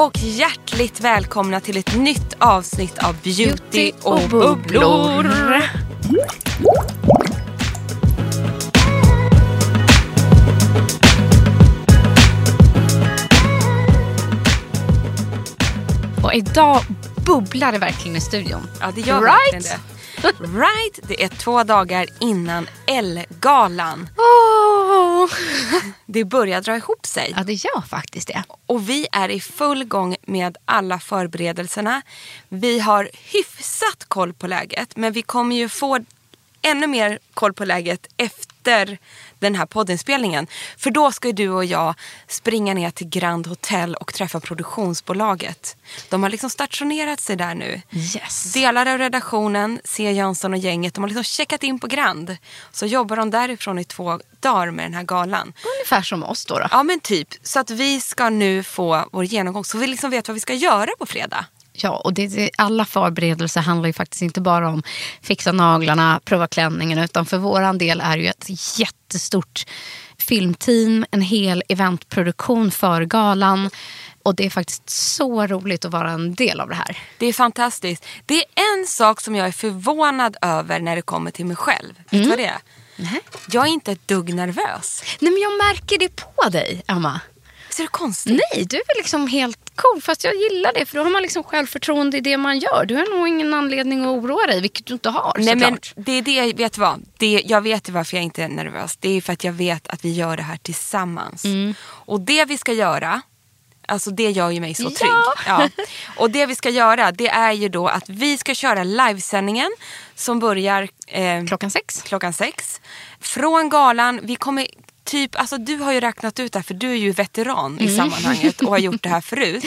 Och hjärtligt välkomna till ett nytt avsnitt av Beauty och bubblor. Och idag bubblar det verkligen i studion. Ja, det gör Right? verkligen det. Right, det är två dagar innan L-galan. Det börjar dra ihop sig. Ja, det gör faktiskt det. Och vi är i full gång med alla förberedelserna. Vi har hyfsat koll på läget men vi kommer ju få ännu mer koll på läget efter den här poddinspelningen. För då ska ju du och jag springa ner till Grand Hotel och träffa produktionsbolaget. De har liksom stationerat sig där nu. Yes. Delar av redaktionen, C. Jönsson och gänget, de har liksom checkat in på Grand. Så jobbar de därifrån i två dagar med den här galan. Ungefär som oss då. då. Ja men typ. Så att vi ska nu få vår genomgång så vi liksom vet vad vi ska göra på fredag. Ja, och det, alla förberedelser handlar ju faktiskt inte bara om fixa naglarna, prova klänningen. Utan för våran del är det ju ett jättestort filmteam, en hel eventproduktion för galan. Och det är faktiskt så roligt att vara en del av det här. Det är fantastiskt. Det är en sak som jag är förvånad över när det kommer till mig själv. Vet du vad det är? Jag är inte ett dugg nervös. Nej, men jag märker det på dig, Emma. Ser du konstigt? Nej, du är liksom helt cool. Fast jag gillar det, för då har man liksom självförtroende i det man gör. Du har nog ingen anledning att oroa dig, vilket du inte har Nej men det är det, vet du vad? Det, jag vet varför jag inte är nervös. Det är för att jag vet att vi gör det här tillsammans. Mm. Och det vi ska göra, alltså det gör ju mig så Ja. trygg. Ja. Och det vi ska göra det är ju då att vi ska köra livesändningen som börjar eh, Klockan sex. klockan sex. Från galan, vi kommer typ, alltså du har ju räknat ut det här för du är ju veteran Mm. i sammanhanget och har gjort det här förut.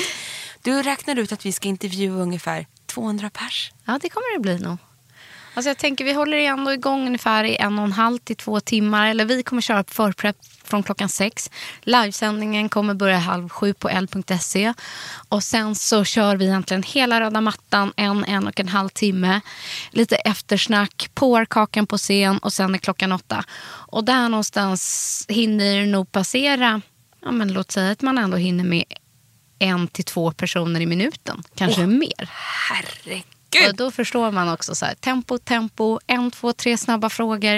Du räknar ut att vi ska intervjua ungefär 200 pers. Ja, det kommer det bli nog. Alltså jag tänker vi håller ändå igång ungefär i en och en halv till två timmar. Eller vi kommer köra förprepp från klockan sex. Livesändningen kommer börja halv sju på l.se. Och sen så kör vi egentligen hela röda mattan en, en och en halv timme. Lite eftersnack, pårkakan på scen och sen är klockan åtta. Och där någonstans hinner det nog passera, ja men låt säga att man ändå hinner med en till två personer i minuten. Kanske mer. Herregud. Och då förstår man också så här, tempo, tempo, en, två, tre snabba frågor.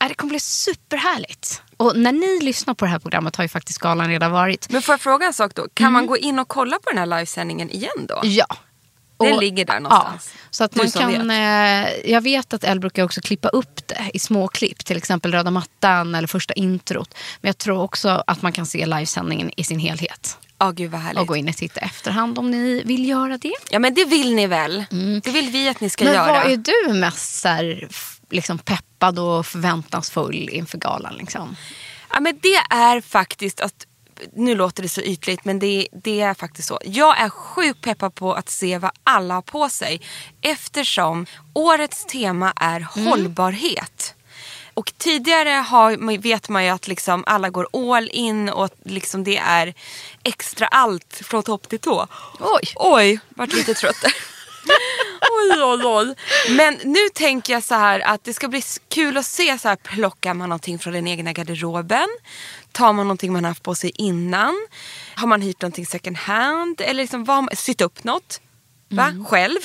Äh, det kommer bli superhärligt. Och när ni lyssnar på det här programmet har ju faktiskt galan redan varit. Men får jag fråga en sak då? Kan Mm. man gå in och kolla på den här livesändningen igen då? Ja. Den ligger där någonstans. Ja, så att man kan, eh, jag vet att Elle brukar också klippa upp det i små klipp. Till exempel röda mattan eller första introt. Men jag tror också att man kan se livesändningen i sin helhet. Ja, gud vad härligt. Och gå in och titta efterhand om ni vill göra det. Ja, men det vill ni väl? Det vill vi att ni ska Men göra. vad är du mest så här, liksom peppad och förväntansfull inför galan? Liksom? Ja, men det är faktiskt att nu låter det så ytligt men det, det är faktiskt så. Jag är sjukt peppad på att se vad alla har på sig eftersom årets tema är hållbarhet. Och tidigare har, vet man ju att liksom alla går all in och liksom det är extra allt från topp till tå. Oj. Oj, vart lite trött där. oj, oj, oj. Men nu tänker jag så här att det ska bli kul att se så här plockar man någonting från den egna garderoben? Tar man någonting man haft på sig innan? Har man hyrt någonting second hand? Eller liksom vad, sytt upp något? Va? Mm. Själv?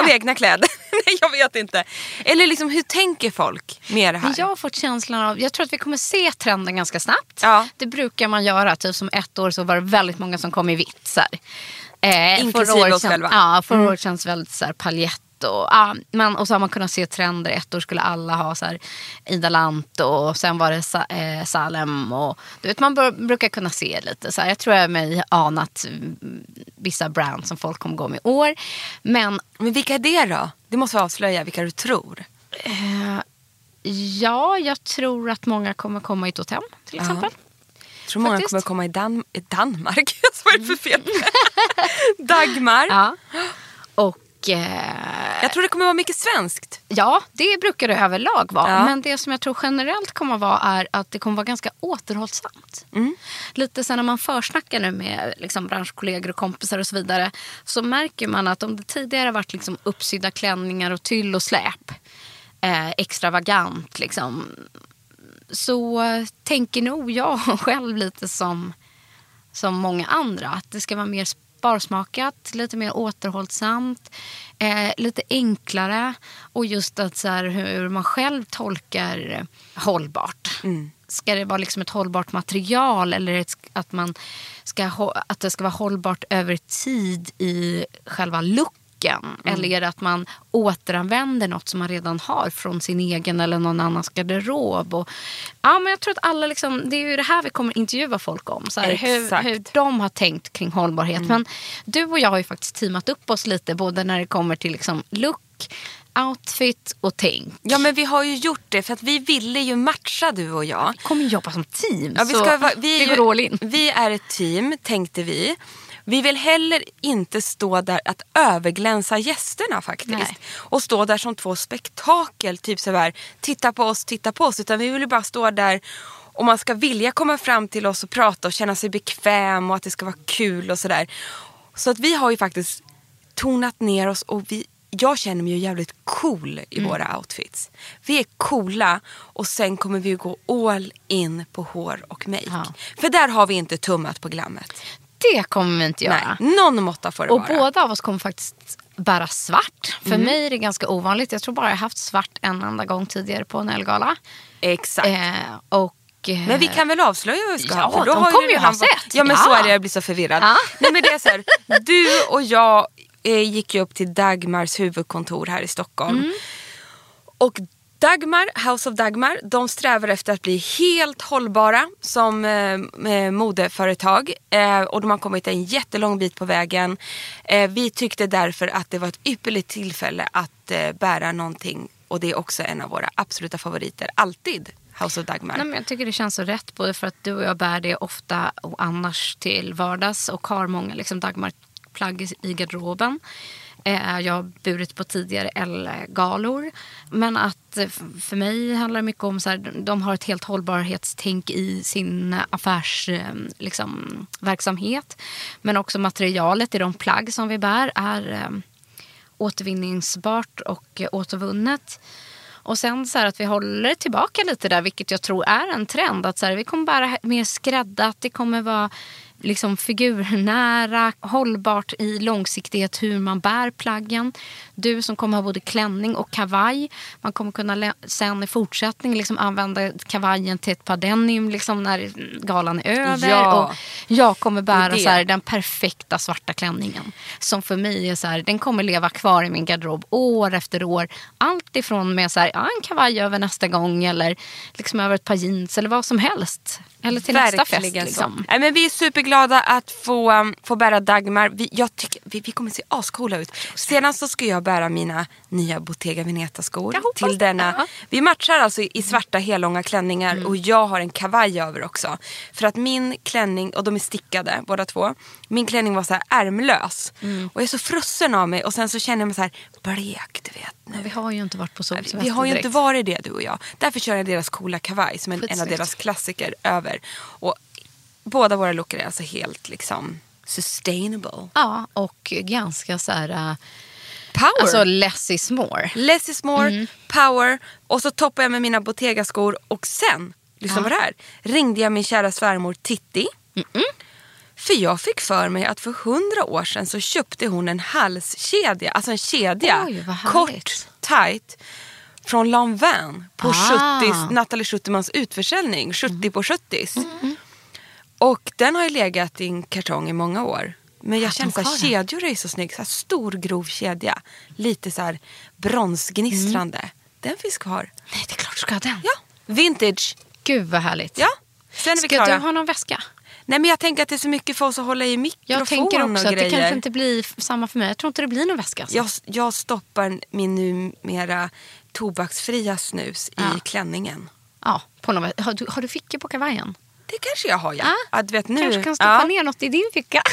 Av egna kläder? Nej, jag vet inte. Eller liksom, hur tänker folk med det här? Jag har fått känslan av, jag tror att vi kommer se trenden ganska snabbt. Ja. Det brukar man göra, typ som ett år så var det väldigt många som kom i vitt. Så här. Eh, Inklusive oss själva. Ja, förra året känns väldigt så här paljett. Och, ja, men, och så har man kunnat se trender. Ett år skulle alla ha så här, Ida Lant och sen var det Sa, eh, Salem. Och, du vet, man bör, brukar kunna se lite. Så här. Jag tror jag mig anat mm, vissa brands som folk kommer gå med i år. Men Men vilka är det då? Det måste vi avslöja vilka du tror. ja, jag tror att många kommer komma i Totem till exempel. Jag tror många Faktiskt. kommer komma i, Dan- Danmark. Vad är det för fel? Dagmar. Ja. Och eh, Jag tror det kommer vara mycket svenskt. ja, det brukar det överlag vara. Ja. Men det som jag tror generellt kommer vara är att det kommer vara ganska återhållsamt. Mm. Lite sen när man försnackar nu med liksom, branschkollegor och kompisar och så vidare. Så märker man att om det tidigare varit liksom, uppsydda klänningar och tyll och släp. Eh, extravagant liksom. Så tänker nog jag själv lite som som många andra. Att det ska vara mer sparsmakat, lite mer återhållsamt, eh, lite enklare och just att så här, hur man själv tolkar hållbart. Ska det vara liksom ett hållbart material eller att, man ska, att det ska vara hållbart över tid i själva looken? Eller är det att man återanvänder något som man redan har från sin egen eller någon annans garderob? Och, ja, men jag tror att alla liksom, det är ju det här vi kommer intervjua folk om. Så här, hur, hur de har tänkt kring hållbarhet. Men du och jag har ju faktiskt teamat upp oss lite både när det kommer till liksom look, outfit och tänk. Ja men vi har ju gjort det för att vi ville ju matcha du och jag. Vi kommer jobba som team. Ja, vi, ska, vi, vi går all in. vi är ett team tänkte vi. Vi vill heller inte stå där att överglänsa gästerna faktiskt. Nej. Och stå där som två spektakel, typ så här, titta på oss, titta på oss. Utan vi vill ju bara stå där och man ska vilja komma fram till oss och prata och känna sig bekväm och att det ska vara kul och sådär. Så att vi har ju faktiskt tonat ner oss och vi, jag känner mig ju jävligt cool i Mm. våra outfits. Vi är coola och sen kommer vi gå all in på hår och make. Ja. För där har vi inte tummat på glammet. Det kommer vi inte göra. Nej, någon måtta får det Och vara. båda av oss kommer faktiskt bära svart. För Mm. mig är det ganska ovanligt. Jag tror bara jag har haft svart en enda gång tidigare på en Elgala. Exakt. Eh, och, eh, Men vi kan väl avslöja vad vi ska Ja, ha? För då de har kommer ju ha varit- sett. Ja men Ja. så är det, jag blir så förvirrad. Ja. Nej men det är så här, du och jag eh, gick ju upp till Dagmars huvudkontor här i Stockholm. Mm. Och Dagmar, House of Dagmar, de strävar efter att bli helt hållbara som eh, eh, modeföretag. Eh, och de har kommit en jättelång bit på vägen. Eh, vi tyckte därför att det var ett ypperligt tillfälle att eh, bära någonting. Och det är också en av våra absoluta favoriter, alltid. House of Dagmar. Nej, men jag tycker det känns så rätt. Både för att du och jag bär det ofta och annars till vardags. Och har många liksom, Dagmar-plagg i- i garderoben. Eh, jag har burit på tidigare L-galor. Men att eh, för mig handlar det mycket om så här, de har ett helt hållbarhetstänk i sin affärsverksamhet. liksom, verksamhet. Men också materialet i de plagg som vi bär är eh, återvinningsbart och återvunnet. Och sen så här att vi håller tillbaka lite där, vilket jag tror är en trend. Att så här, vi kommer bära mer skräddat, det kommer vara liksom figurnära, hållbart i långsiktighet hur man bär plaggen. Du som kommer ha både klänning och kavaj. Man kommer kunna sen i fortsättningen liksom använda kavajen till ett par denim liksom när galan är över. Ja. Och jag kommer bära så här, den perfekta svarta klänningen. Som för mig är så här, den kommer leva kvar i min garderob år efter år. Allt ifrån med så här, ja, en kavaj över nästa gång eller liksom över ett par jeans eller vad som helst. Eller till nästa fest. Verkligen Liksom. Nej, men vi är superglada att få, um, få bära Dagmar. Vi, jag tycker, vi, vi kommer se ascoola ut. Senast så ska jag bära mina nya Bottega Veneta-skor. Till denna. Ja. Vi matchar alltså i svarta hellånga klänningar Mm. och jag har en kavaj över också. För att min klänning, och de är stickade båda två. Min klänning var så här ärmlös. Mm. Och jag är så frusen av mig och sen så känner jag mig så här blek du vet. Nu. Men vi har ju inte varit på solsemester Vi har ju direkt. inte varit det du och jag. Därför kör jag deras coola kavaj som en, en av deras klassiker över. Och båda våra lookar är alltså helt liksom sustainable. Ja, och ganska så här... äh, Power! Alltså less is more. Less is more, Mm. power. Och så toppar jag med mina Bottega-skor och sen, lyssna på det här, ringde jag min kära svärmor Titti. För jag fick för mig att för hundra år sedan så köpte hon en halskedja, alltså en kedja, Oj, kort, tight, från Lanvin på Ah. 70 Nathalie Schutermans utförsäljning, 70 på 70 Och den har ju legat i en kartong i många år. Men jag känner att kedjor är så snygg. Så stor grov kedja. Lite så här bronsgnistrande. Den finns kvar. Nej, det är klart du ska ha den. Ja, vintage. Gud vad härligt. Ja, sen är vi Ska klara. du ha någon väska? Nej men jag tänker att det är så mycket för oss att hålla i mikrofon Jag tänker också att det kanske inte blir samma för mig. Jag tror inte det blir någon väska. Alltså. jag, jag stoppar min numera tobaksfria snus Ja. i klänningen. Ja, på någon, vä- har, du, har du fickor på kavajen? Det kanske jag har ja. Ja, Att, vet, nu, Kanske kan stoppa ja. ner något i din ficka.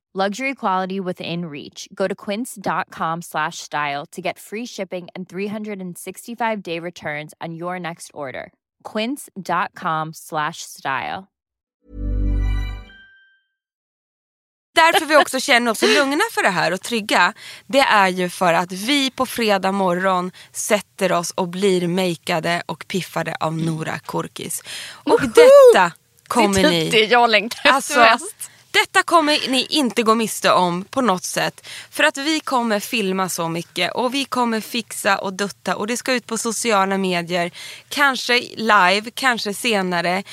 Luxury quality within reach. Go to quince.com slash style to get free shipping and 365 day returns on your next order. Quince.com slash style. Därför vi också känner oss lugna för det här och trygga. Det är ju för att vi på fredag morgon sätter oss och blir makeade och piffade av Nora Korkis. Och detta kommer ni... Det jag längtar Alltså, mest detta kommer ni inte gå miste om på något sätt. För att vi kommer filma så mycket och vi kommer fixa och dutta och det ska ut på sociala medier. Kanske live, kanske senare.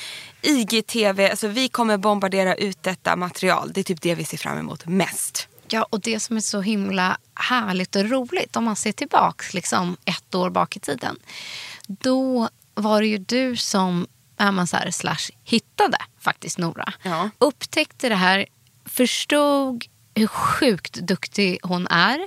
IGTV, alltså vi kommer bombardera ut detta material. Det är typ det vi ser fram emot mest. Ja, och det som är så himla härligt och roligt om man ser tillbaka liksom ett år bak i tiden. Då var det ju du som är man så här, slash, hittade faktiskt Nora. Ja. Upptäckte det här, förstod hur sjukt duktig hon är.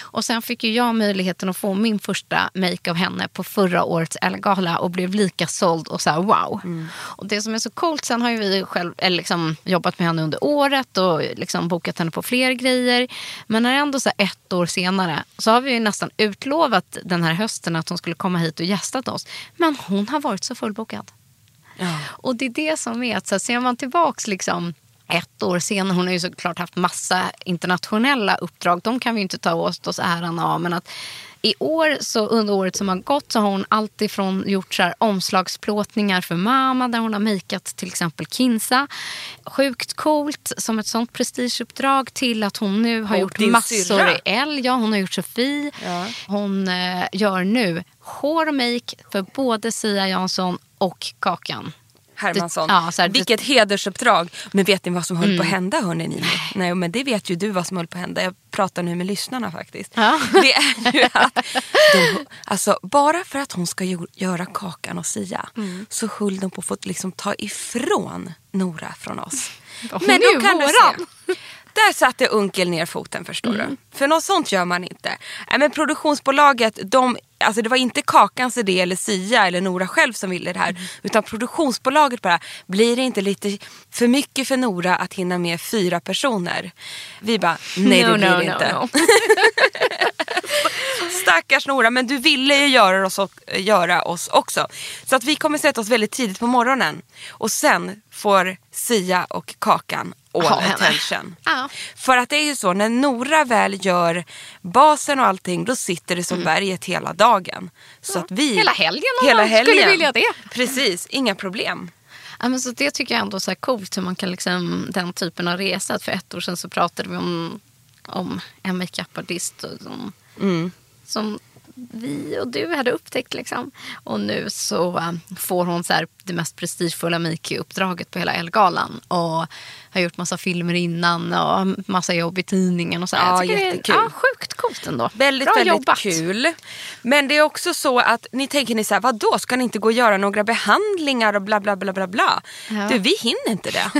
Och sen fick ju jag möjligheten att få min första make av henne på förra årets Elgala och blev lika såld och så här wow. Och det som är så coolt, sen har ju vi själv eller liksom jobbat med henne under året och liksom bokat henne på fler grejer. Men när ändå så ett år senare så har vi ju nästan utlovat den här hösten att hon skulle komma hit och gästat oss. Men hon har varit så fullbokad. Och det är det som är att så ser man tillbaks liksom ett år senare. Hon har ju såklart haft massa internationella uppdrag. De kan vi inte ta åt oss äran av. Men att i år, så under året som har gått, så har hon alltifrån gjort så här omslagsplåtningar för mamma där hon har makeat till exempel Kinsa. Sjukt coolt som ett sånt prestigeuppdrag till att hon nu har Och gjort massor syrra. i L. Ja, hon har gjort Sofie. Hon eh, gör nu hår och make för både Sia Jansson och Kakan. Hermansson. Ja, så här, Vilket hedersuppdrag. Men vet ni vad som höll på att Mm. hända hörni ni? Nej men det vet ju du vad som höll på att hända. Jag pratar nu med lyssnarna faktiskt. Ja. Det är ju att de, alltså, bara för att hon ska göra Kakan och Sia Mm. så höll de på att få liksom, ta ifrån Nora från oss. Hon Men då kan du våran. se. Där satte onkel ner foten förstår Mm. du. För något sånt gör man inte. Men produktionsbolaget, de, alltså det var inte Kakans idé eller Sia eller Nora själv som ville det här. Mm. Utan produktionsbolaget bara, blir det inte lite för mycket för Nora att hinna med fyra personer? Vi bara, nej det No, blir no, det no, inte. no. Stackars Nora, men du ville ju göra oss, och, göra oss också. Så att vi kommer sätta oss väldigt tidigt på morgonen. Och sen får Sia och Kakan all Ha attention. Ja. För att det är ju så, när Nora väl gör basen och allting, då sitter det som berget hela dagen. Så att vi... Mm. Hela helgen om hela man skulle helgen. vilja det. Precis, inga problem. Ja, men så det tycker jag ändå är så här coolt hur man kan liksom, den typen av resa. För ett år sedan så pratade vi om, om en makeupartist som, Mm. som vi och du hade upptäckt. Liksom. Och nu så äh, får hon så här, det mest prestigefulla Miki-uppdraget på hela Elgalan. Och har gjort massa filmer innan och massa jobb i tidningen. Och så. Ja, Jag tycker det är- jättekul. Ja, sjukt coolt ändå. Väldigt, Bra väldigt jobbat. kul. Men det är också så att ni tänker ni så här, vadå ska ni inte gå och göra några behandlingar och bla bla bla bla bla. Ja. Du vi hinner inte det.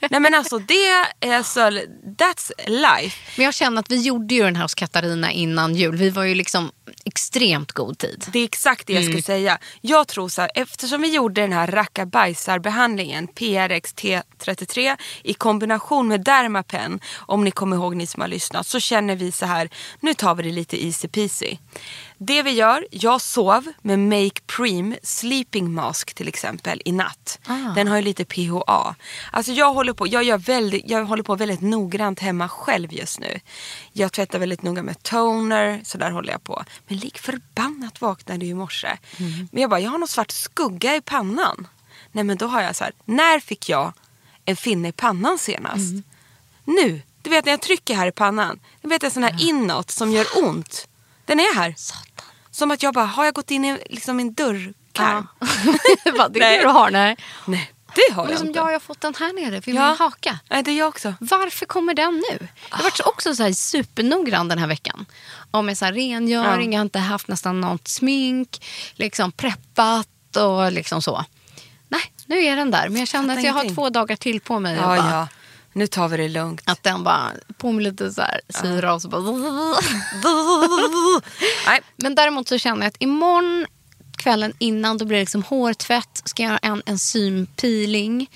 Nej men alltså det är så, that's life. Men jag känner att vi gjorde ju den här hos Katarina innan jul. Vi var ju liksom extremt god tid. Det är exakt det jag Mm. skulle säga. Jag tror så här, eftersom vi gjorde den här rackabajsarbehandlingen, PRX T33 i kombination med Dermapen, om ni kommer ihåg ni som har lyssnat, så känner vi så här, nu tar vi det lite easy peasy. Det vi gör, jag sov med Make Preem Sleeping Mask till exempel i natt. Ah. Den har ju lite PHA. Alltså jag håller på, jag gör väldigt, jag håller på väldigt noggrant hemma själv just nu. Jag tvättar väldigt noga med toner, så där håller jag på. Men lik förbannat vaknade jag i morse. Men jag bara, jag har någon svart skugga i pannan. Nej men då har jag så här, när fick jag en finne i pannan senast? Nu, du vet när jag trycker här i pannan. Du vet en sån här inåt som gör ont. Den är här. Som att jag bara, har jag gått in i liksom min dörrkarm? Vad, det är det du har? Nej. Nej, det har Men jag som inte. jag, jag har fått den här nere vid Ja. min haka. Nej, det är jag också. Varför kommer den nu? Jag har varit också så här supernoggrann den här veckan. Om med så här rengöring, Ja. jag har inte haft nästan något smink, liksom preppat och liksom så. Nej, nu är den där. Men jag känner att jag har två dagar till på mig. Ja, bara, ja. Nu tar vi det lugnt. Att den bara på med lite så här syra och så bara... Nej, Men däremot så känner jag att imorgon kvällen innan då blir det liksom hårtvätt. Ska jag göra en enzympeeling.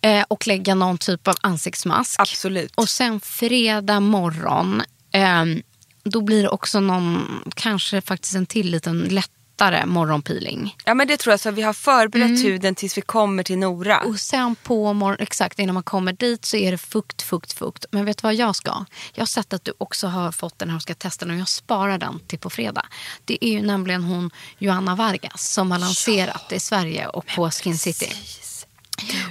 Eh, och lägga någon typ av ansiktsmask. absolut. Och sen fredag morgon, ehm, då blir det också någon, kanske faktiskt en till liten lättare morgonpeeling. Ja, men det tror jag. Så vi har förberett huden tills vi kommer till Nora. Och sen på morgon, exakt innan man kommer dit så är det fukt, fukt, fukt. Men vet du vad jag ska? Jag har sett att du också har fått den här och ska testa den och jag sparar den till på fredag. Det är ju nämligen hon Johanna Vargas som har lanserat det i Sverige och på Skin City.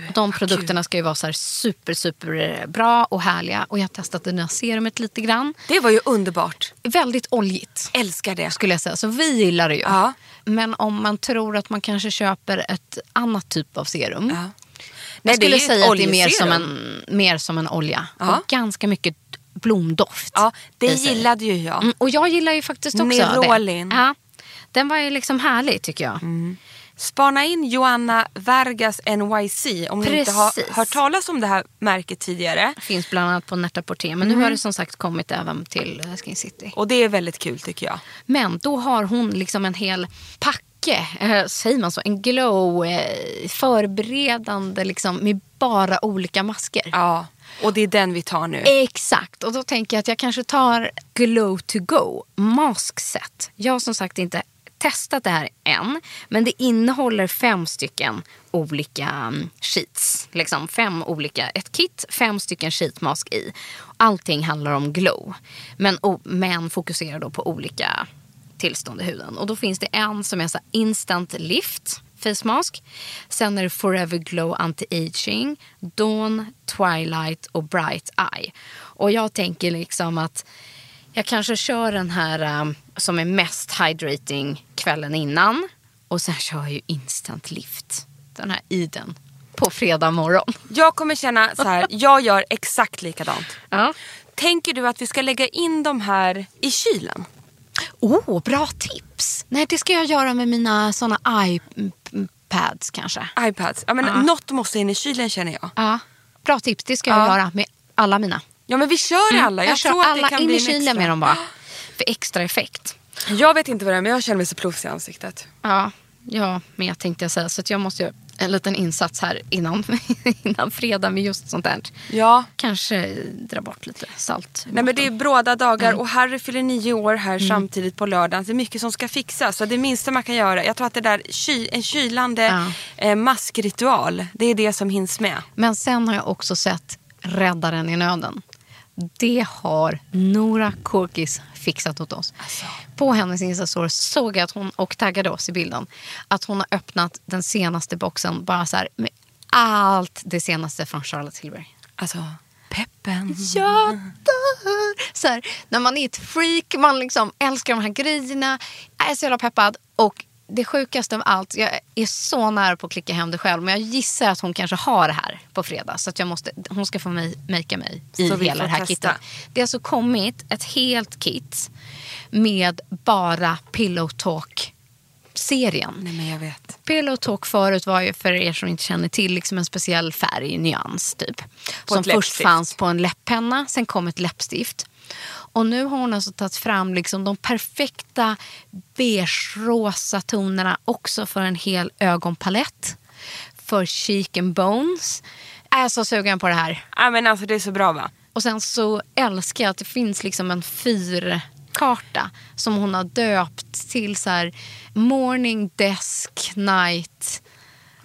Och de produkterna ska ju vara så super, super bra och härliga. Och jag har testat det nya serumet lite grann. Det var ju underbart. Väldigt oljigt Älskar det. skulle jag säga. Så vi gillar det ju. Ja. Men om man tror att man kanske köper ett annat typ av serum. Ja. Jag Nej, det skulle säga att det är mer som, en, mer som en olja. Ja. Och ganska mycket blomdoft. Ja, det gillade ju jag. Mm, och jag gillar ju faktiskt också Nerolin. det. Ja. Den var ju liksom härlig tycker jag. Spana in Joanna Vargas NYC om ni inte har hört talas om det här märket tidigare. Finns bland annat på Net-a-Porter. Men nu har det som sagt kommit även till eh, Skin City. Och det är väldigt kul tycker jag. Men då har hon liksom en hel packe, eh, säger man så, en glow eh, förberedande liksom med bara olika masker. Ja, och det är den vi tar nu. Exakt, och då tänker jag att jag kanske tar glow to go mask set. Jag har som sagt inte testat det här än. Men det innehåller fem stycken olika mm, sheets. Liksom fem olika, ett kit, fem stycken sheetmask i. Allting handlar om glow. Men, men fokuserar då på olika tillstånd i huden. Och då finns det en som är så instant lift face mask. Sen är det Forever Glow Anti-Aging, Dawn, Twilight och Bright Eye. Och jag tänker liksom att jag kanske kör den här mm, som är mest hydrating kvällen innan. Och sen kör jag ju instant lift, den här Iden, på fredag morgon. Jag kommer känna så här, jag gör exakt likadant. Ja. Tänker du att vi ska lägga in de här i kylen? Oh, bra tips! Nej, det ska jag göra med mina såna iPads kanske. iPads. Ja, men Ja. Något måste in i kylen känner jag. Ja, bra tips. Det ska jag Ja. göra med alla mina. Ja men vi kör alla. Jag, Jag, tror att alla det kan in bli i en kylen med dem bara. För extra effekt. Jag vet inte vad det är men jag känner mig så plufsig i ansiktet. Ja, ja men jag tänkte säga så jag måste göra en liten insats här innan, innan fredag med just sånt där. Ja. Kanske dra bort lite salt. Nej men det är bråda dagar Mm. och Harry fyller nio år här samtidigt på lördagen. Det är mycket som ska fixas. Så det minsta man kan göra, jag tror att det där ky, en kylande Ja. eh, maskritual, det är det som hinns med. Men sen har jag också sett Räddaren i nöden. Det har Nora Korkis fixat åt oss. På hennes Insta-story såg jag att hon, och taggade oss i bilden, att hon har öppnat den senaste boxen bara så här med allt det senaste från Charlotte Tilbury. Alltså, peppen. Dör! Så här, när man är ett freak, man liksom älskar de här grejerna. Är så jävla peppad. Och det sjukaste av allt, jag är så nära på att klicka hem det själv. Men jag gissar att hon kanske har det här på fredag. Så att jag måste, hon ska få mig, makea mig i Så hela det här testa. kittet. Det har alltså kommit ett helt kit med bara Pillow Talk-serien. Nej men jag vet. Pillow Talk förut var ju för er som inte känner till liksom en speciell färg, nyans typ. På som först läppstift. fanns på en läpppenna, sen kom ett läppstift. Och nu har hon alltså tagit fram liksom de perfekta beige-rosa tonerna också för en hel ögonpalett. För cheek and bones. Jag är så sugen på det här. Ja men alltså det är så bra va? Och sen så älskar jag att det finns liksom en fyrkarta som hon har döpt till så här morning, desk, night.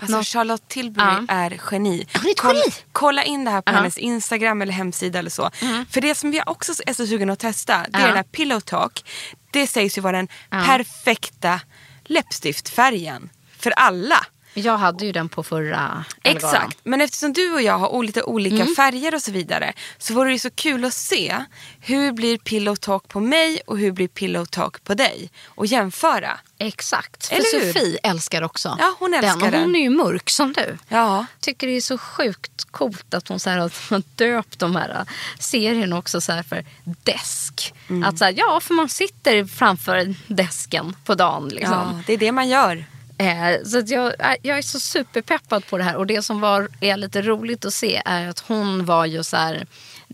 Alltså Nå- Charlotte Tilbury Ja. är geni. Hon är ett geni. kolla in det här på Ja. hennes Instagram eller hemsida eller så. För det som jag också är så sugen att testa det är den här Pillow Talk. Det sägs ju vara den perfekta läppstiftfärgen för alla. Jag hade ju den på förra. Exakt, men eftersom du och jag har lite olika färger och så vidare så vore det ju så kul att se hur blir Pillow Talk på mig och hur blir Pillow Talk på dig och jämföra. Exakt. För Eller hur? Sofie älskar också Ja, hon älskar den. Och den. hon är ju mörk som du. Ja. Tycker det är så sjukt coolt att hon så här har döpt de här äh, serierna också så här för desk. Mm. Att så här, ja, för man sitter framför desken på dagen. Liksom. ja, det är det man gör. Eh, så att jag, äh, jag är så superpeppad på det här. Och det som var, är lite roligt att se är att hon var ju så här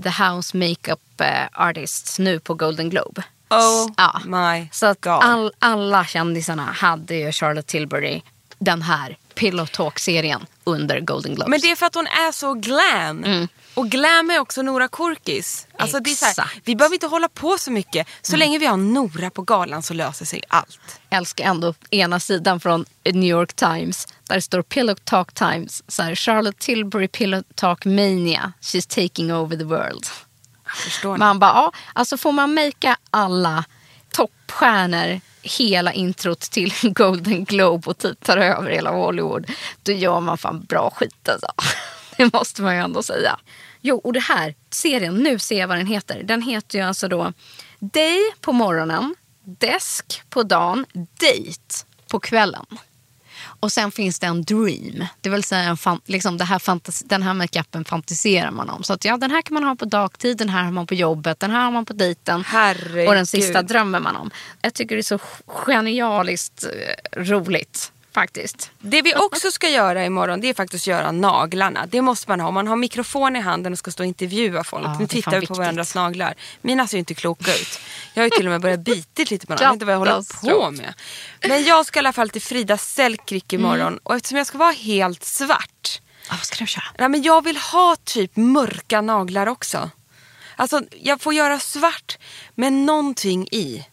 the house makeup eh, artist nu på Golden Globe. Oh ja. my Så att God. all, alla kändisarna hade ju Charlotte Tilbury den här Pillow Talk-serien under Golden Globes. Men det är för att hon är så glam. Och glam är också Nora Korkis. Alltså det är så här, vi behöver inte hålla på så mycket. Så länge vi har Nora på galan så löser sig allt. älskar ändå ena sidan från New York Times. Där det står Pillow Talk Times. Så här, Charlotte Tilbury Pillow Talk Mania. She's taking over the world. Man bara, ja, alltså får man makea alla toppstjärnor hela introt till Golden Globe och typ tar över hela Hollywood. Då gör man fan bra skit alltså. Det måste man ju ändå säga. Jo, och det här serien, nu ser jag vad den heter. Den heter ju alltså då Day på morgonen, Desk på dagen, Date på kvällen. Och sen finns det en dream. Det vill säga en fan, liksom det här fantas, den här makeupen fantiserar man om. Så att ja, den här kan man ha på dagtid, den här har man på jobbet, den här har man på dejten. Herregud. Och den sista drömmer man om. Jag tycker det är så genialiskt eh, roligt faktiskt. Det vi också ska göra imorgon det är faktiskt göra naglarna. Det måste man ha. Om man har mikrofon i handen och ska stå och intervjua folk. Ja, nu tittar vi på viktigt. varandras naglar. Mina ser ju inte kloka ut. Jag har ju till och med börjat bitit lite på dem. Jag vet inte vad jag håller på med. Men jag ska i alla fall till Frida Sellkrick imorgon. Mm. Och eftersom jag ska vara helt svart. Ja, vad ska du köra? Nej, men jag vill ha typ mörka naglar också. Alltså jag får göra svart med någonting i.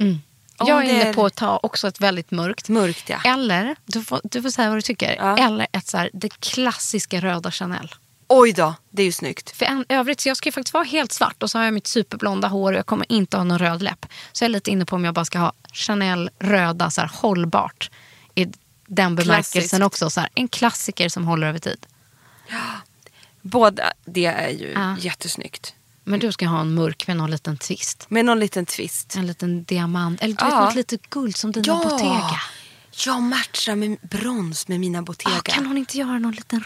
Om Jag är inne på att ta också ett väldigt mörkt. Mörkt ja. Eller, du får, du får säga vad du tycker. Ja. Eller ett så här, det klassiska röda Chanel. Oj då, det är ju snyggt. För en, övrigt, så jag ska ju faktiskt vara helt svart och så har jag mitt superblonda hår och jag kommer inte ha någon röd läpp. Så jag är lite inne på om jag bara ska ha Chanel röda, så här, hållbart. I den bemärkelsen Klassiskt. också. Så här, en klassiker som håller över tid. Båda det är ju Ja. jättesnyggt. Men du ska ha en mörk med någon liten twist. Med någon liten twist. En liten diamant. Eller du vet, Ja. något litet guld som dina Ja. Bottega. Jag matchar med brons med mina Bottega. Ah, kan hon inte göra någon liten.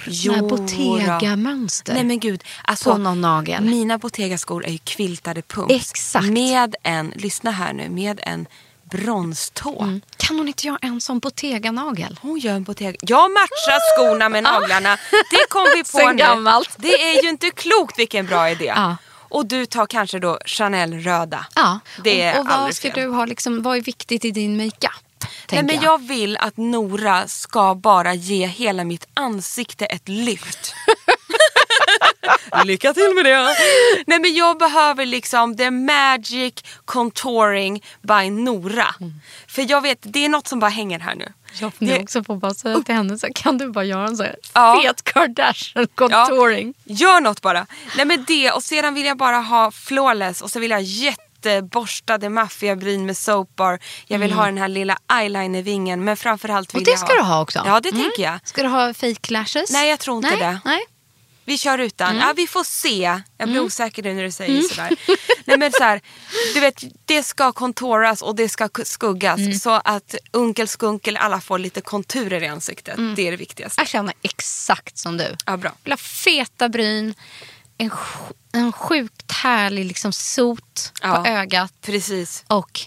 Bottega-mönster? Nej men gud. Alltså, På någon nagel. Mina Bottega-skor är ju quiltade pumps. Exakt. Med en, lyssna här nu, med en bronstå. Mm. Kan hon inte göra en sån Bottega-nagel? Hon gör en Bottega. Jag matchar skorna med naglarna. Det kom vi på nu. gammalt. Det är ju inte klokt vilken bra idé. Ja. Och du tar kanske då Chanel röda. Ja. Det är och, och vad ska fel. du ha, liksom, vad är viktigt i din makeup? Nej, men jag vill att Nora ska bara ge hela mitt ansikte ett lyft. Lycka till med det. Nej men jag behöver liksom the magic contouring by Nora. För jag vet, det är något som bara hänger här nu. Jag funderar också på att bara säga till henne, så här, kan du bara göra en sån här Ja. fet Kardashian contouring? Gör något bara. Nej men det och sedan vill jag bara ha flawless och så vill jag ha jätteborstade maffiabryn med soapbar. Jag vill ha den här lilla eyelinervingen men framförallt vill Mm. Och det jag ska du ha också? Ja det Mm. tänker jag. Ska du ha fake lashes? Nej, jag tror inte Nej, det. Nej. Vi kör utan. Mm. Ja, vi får se. Jag blir osäker nu när du säger sådär. Nej, men så här, du vet, det ska kontoras och det ska skuggas Mm. så att onkel skunkel alla får lite konturer i ansiktet. Mm. Det är det viktigaste. Jag känner exakt som du. Ja, bra. Jag vill ha feta bryn, en, en sjukt härlig liksom sot Ja. på ögat Precis. och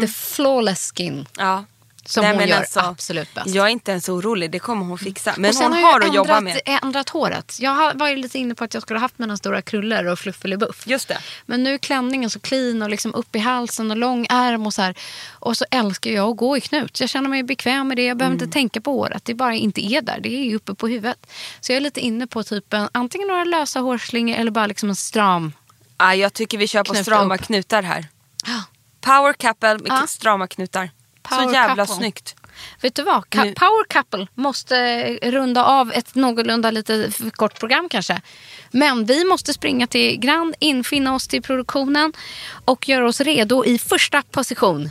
the flawless skin Ja. Som Nej, hon men gör alltså, absolut bäst. Jag är inte ens orolig, det kommer hon fixa. Men och sen hon har har jag att jobba med. ändrat håret. Jag har- var ju lite inne på att jag skulle ha haft mina stora krullor och fluffelibuff. Just det. Men nu är klänningen så clean och liksom upp i halsen och lång ärm och så här. Och så älskar jag att gå i knut. Jag känner mig bekväm med det. Jag behöver Mm. inte tänka på håret. Det bara inte är där. Det är ju uppe på huvudet. Så jag är lite inne på typ en, antingen några lösa hårslingor eller bara liksom en stram. Ja, jag tycker vi kör på strama upp. knutar här. Power couple med Ja. strama knutar. Power så jävla couple. snyggt. Vet du vad? Ka- Power couple måste runda av ett någorlunda lite kort program kanske. Men vi måste springa till Grand, infinna oss till produktionen och göra oss redo i första position.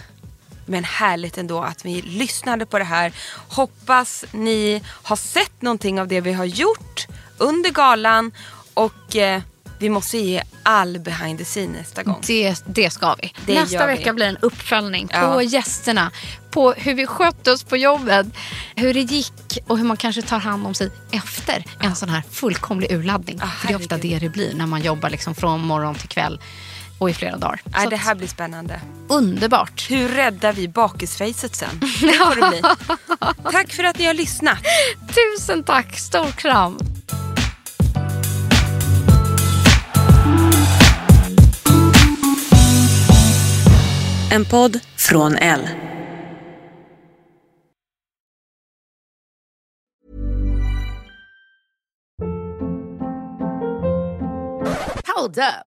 Men härligt ändå att vi lyssnade på det här. Hoppas ni har sett någonting av det vi har gjort under galan. Och eh, vi måste ge all behind the scene nästa gång. Det, det ska vi. Det Nästa gör vi. vecka blir en uppföljning på Ja. gästerna. På hur vi skötte oss på jobbet. Hur det gick och hur man kanske tar hand om sig efter en sån här fullkomlig urladdning. Ah, För det är ofta det det blir när man jobbar liksom från morgon till kväll och i flera dagar. Nej, det här blir spännande. Underbart. Hur räddar vi bakisfacet sen? Det får det bli. Tack för att ni har lyssnat. Tusen tack. Stor kram. En podd från L. Hold up.